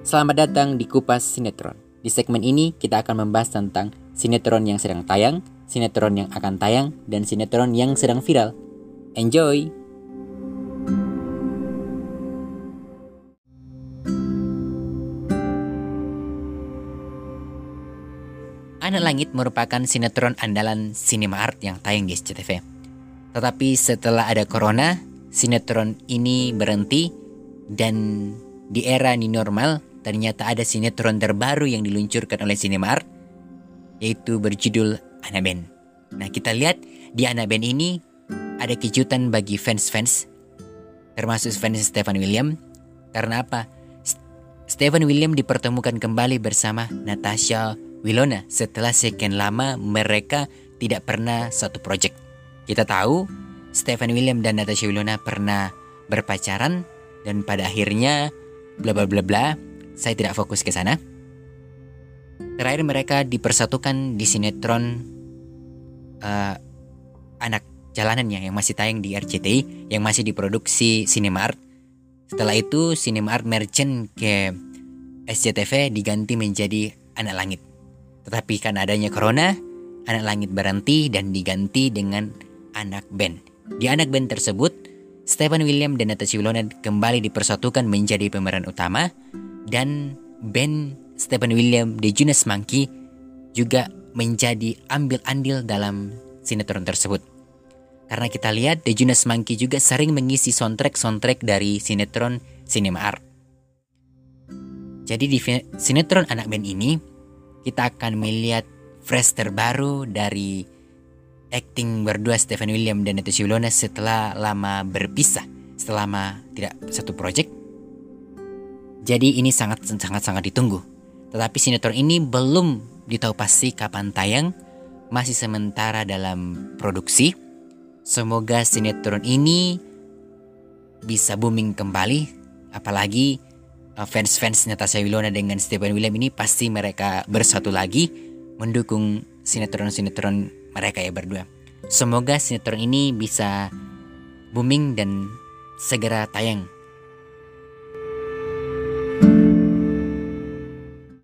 Selamat datang di Kupas Sinetron. Di segmen ini kita akan membahas tentang sinetron yang sedang tayang, sinetron yang akan tayang, dan sinetron yang sedang viral. Enjoy! Anak Langit merupakan sinetron andalan Cinema Art yang tayang di SCTV. Tetapi setelah ada corona, sinetron ini berhenti dan di era new normal ternyata ada sinetron terbaru yang diluncurkan oleh Cinema Art yaitu berjudul Anaben. Nah kita lihat di Anaben ini ada kejutan bagi fans-fans termasuk fans Stephen William karena apa? Stephen William dipertemukan kembali bersama Natasha Wilona setelah sekian lama mereka tidak pernah satu project. Kita tahu Stephen William dan Natasha Wilona pernah berpacaran dan pada akhirnya bla bla bla bla saya tidak fokus ke sana. Terakhir mereka dipersatukan di sinetron uh, anak jalanannya yang masih tayang di RCTI yang masih diproduksi Cinemark. Setelah itu Cinemark merchant ke SCTV diganti menjadi Anak Langit. Tetapi karena adanya corona, anak langit berhenti dan diganti dengan anak band. Di anak band tersebut, Stephen William dan Natasha Wilona kembali dipersatukan menjadi pemeran utama dan band Stephen William The Jonas Monkey juga menjadi ambil andil dalam sinetron tersebut. Karena kita lihat The Jonas Monkey juga sering mengisi soundtrack-soundtrack dari sinetron Cinema Art. Jadi di sinetron anak band ini kita akan melihat fresh terbaru dari acting berdua Stephen William dan Natasha Wilona setelah lama berpisah, selama tidak satu project. Jadi ini sangat sangat sangat ditunggu. Tetapi sinetron ini belum ditahu pasti kapan tayang, masih sementara dalam produksi. Semoga sinetron ini bisa booming kembali, apalagi Uh, fans-fans Natasha Wilona dengan Stephen William ini pasti mereka bersatu lagi mendukung sinetron-sinetron mereka ya berdua. Semoga sinetron ini bisa booming dan segera tayang